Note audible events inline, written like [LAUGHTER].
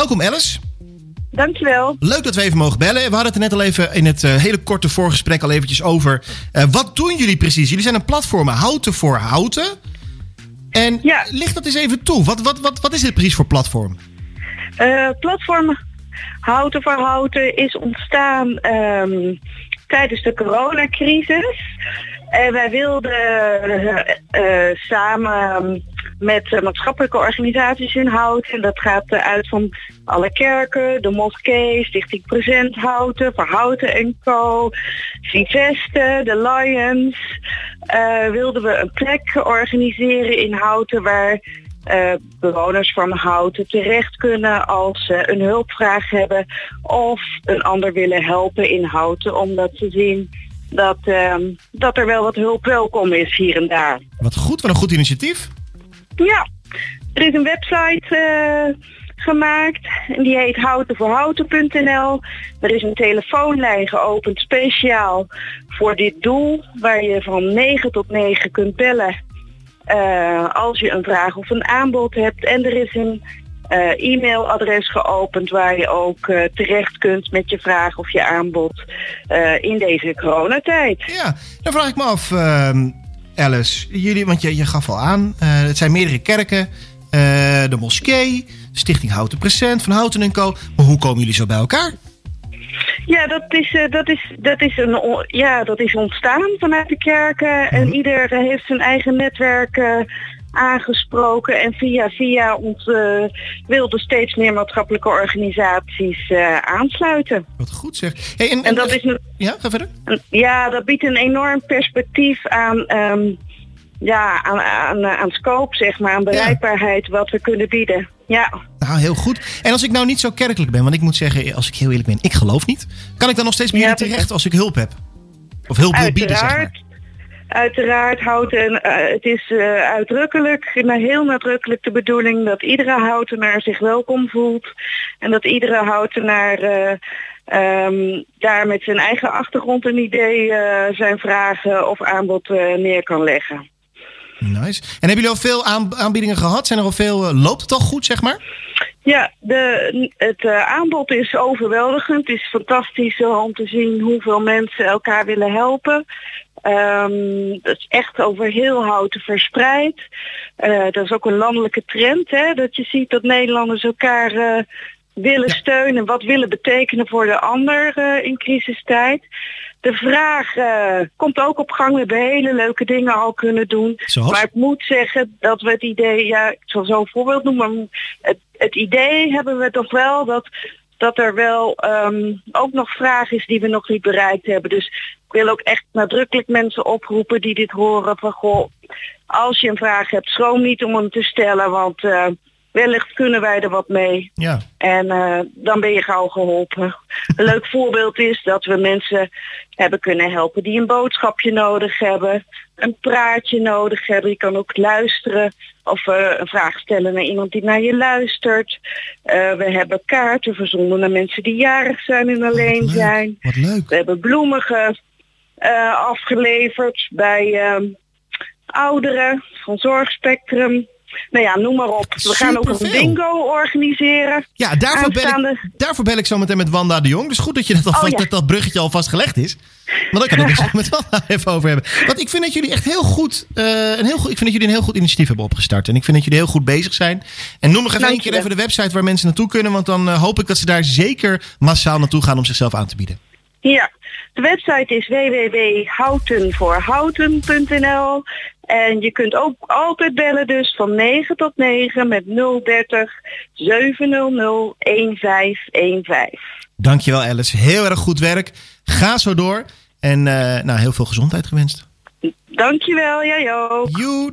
Welkom Alice. Dankjewel. Leuk dat we even mogen bellen. We hadden het er net al even in het uh, hele korte voorgesprek al eventjes over. Uh, wat doen jullie precies? Jullie zijn een platform houten voor houten. En Ja. licht dat eens even toe. Wat, wat, wat, wat is dit precies voor platform? Eh, platform Houten voor Houten is ontstaan ehm, tijdens de coronacrisis. En wij wilden eh, eh, samen met eh, maatschappelijke organisaties in Houten, en dat gaat eh, uit van alle kerken, de moskee, Stichting Present Houten, voor Houten en Co, Sylvester, de Lions, eh, wilden we een plek organiseren in Houten waar bewoners van Houten terecht kunnen als ze een hulpvraag hebben of een ander willen helpen in Houten, omdat ze zien dat, ehm, dat er wel wat hulp welkom is hier en daar. Wat goed, wat een goed initiatief. Ja, er is een website eh, gemaakt en die heet houtenvoorhouten.nl. Er is een telefoonlijn geopend speciaal voor dit doel, waar je van 9 tot 9 kunt bellen eh, als je een vraag of een aanbod hebt. En er is een eh, e-mailadres geopend waar je ook terecht kunt met je vraag of je aanbod in deze coronatijd. Ja, dan vraag ik me af, ehm, Alice. Jullie, want je, je gaf al aan, eh, het zijn meerdere kerken. eh, de moskee, Stichting Houten Present, Van Houten en Co. Maar hoe komen jullie zo bij elkaar? Ja, dat is, eh, dat is, dat is, een, ja, dat is ontstaan vanuit de kerken. En ieder eh, heeft zijn eigen netwerk aangesproken. En via via ons eh, wilden steeds meer maatschappelijke organisaties eh, aansluiten. Wat goed zeg. Hey, en, En dat is een, Ja, ga verder. een- ja, dat biedt een enorm perspectief aan, ehm, ja, aan, aan, aan scope, zeg maar, aan bereikbaarheid wat we kunnen bieden. Ja. Nou, heel goed. En als ik nou niet zo kerkelijk ben, want ik moet zeggen, als ik heel eerlijk ben, ik geloof niet. Kan ik dan nog steeds Ja, dat- terecht als ik hulp heb? Of hulp wil bieden, zeg maar. Uiteraard. Uiteraard houdt en eh, het is eh, uitdrukkelijk, maar heel nadrukkelijk de bedoeling dat iedere houtenaar zich welkom voelt. En dat iedere houtenaar ehm, daar met zijn eigen achtergrond en idee zijn vragen of aanbod neer kan leggen. Nice. En hebben jullie al veel aan- aanbiedingen gehad? Zijn er al veel, loopt het al goed, zeg maar? Ja, de, het aanbod is overweldigend. Het is fantastisch om te zien hoeveel mensen elkaar willen helpen. Ehm, dat is echt over heel houten verspreid. Eh, dat is ook een landelijke trend, hè, dat je ziet dat Nederlanders elkaar eh, willen Ja. steunen, wat willen betekenen voor de ander eh, in crisistijd. De vraag komt ook op gang. We hebben hele leuke dingen al kunnen doen. Zoals? Maar ik moet zeggen dat we het idee, ja, ik zal zo een voorbeeld noemen. maar Het, het idee hebben we toch wel dat, dat er wel ehm, ook nog vraag is die we nog niet bereikt hebben. Dus ik wil ook echt nadrukkelijk mensen oproepen die dit horen van goh, als je een vraag hebt, schroom niet om hem te stellen, want eh, wellicht kunnen wij er wat mee. Ja. En eh, dan ben je gauw geholpen. Een leuk [LAUGHS] voorbeeld is dat we mensen hebben kunnen helpen die een boodschapje nodig hebben, een praatje nodig hebben. Je kan ook luisteren of eh, een vraag stellen naar iemand die naar je luistert. Eh, we hebben kaarten verzonden naar mensen die jarig zijn en alleen zijn. Wat leuk. We hebben bloemen ge- afgeleverd bij ehm, ouderen van Zorgspectrum. Nou ja, noem maar op. We gaan ook een bingo organiseren. Ja, daarvoor bel, ik, Aanstaande- daarvoor bel ik zo meteen met Wanda de Jong. Dus goed dat, je dat, alvast, Oh, ja. dat dat bruggetje alvast gelegd is. Maar dan kan ik het [LAUGHS] dus met Wanda even over hebben. Want ik vind dat jullie echt heel goed, eh, een heel goed... Ik vind dat jullie een heel goed initiatief hebben opgestart. En ik vind dat jullie heel goed bezig zijn. En noem nog even één keer even de website waar mensen naartoe kunnen. Want dan eh, hoop ik dat ze daar zeker massaal naartoe gaan om zichzelf aan te bieden. Ja, de website is www.houtenvoorhouten.nl en je kunt ook altijd bellen dus van 9 tot 9 met 030 700 1515. Dankjewel Alice. Heel erg goed werk. Ga zo door. En eh, nou, heel veel gezondheid gewenst. Dankjewel, jij ook. Joe.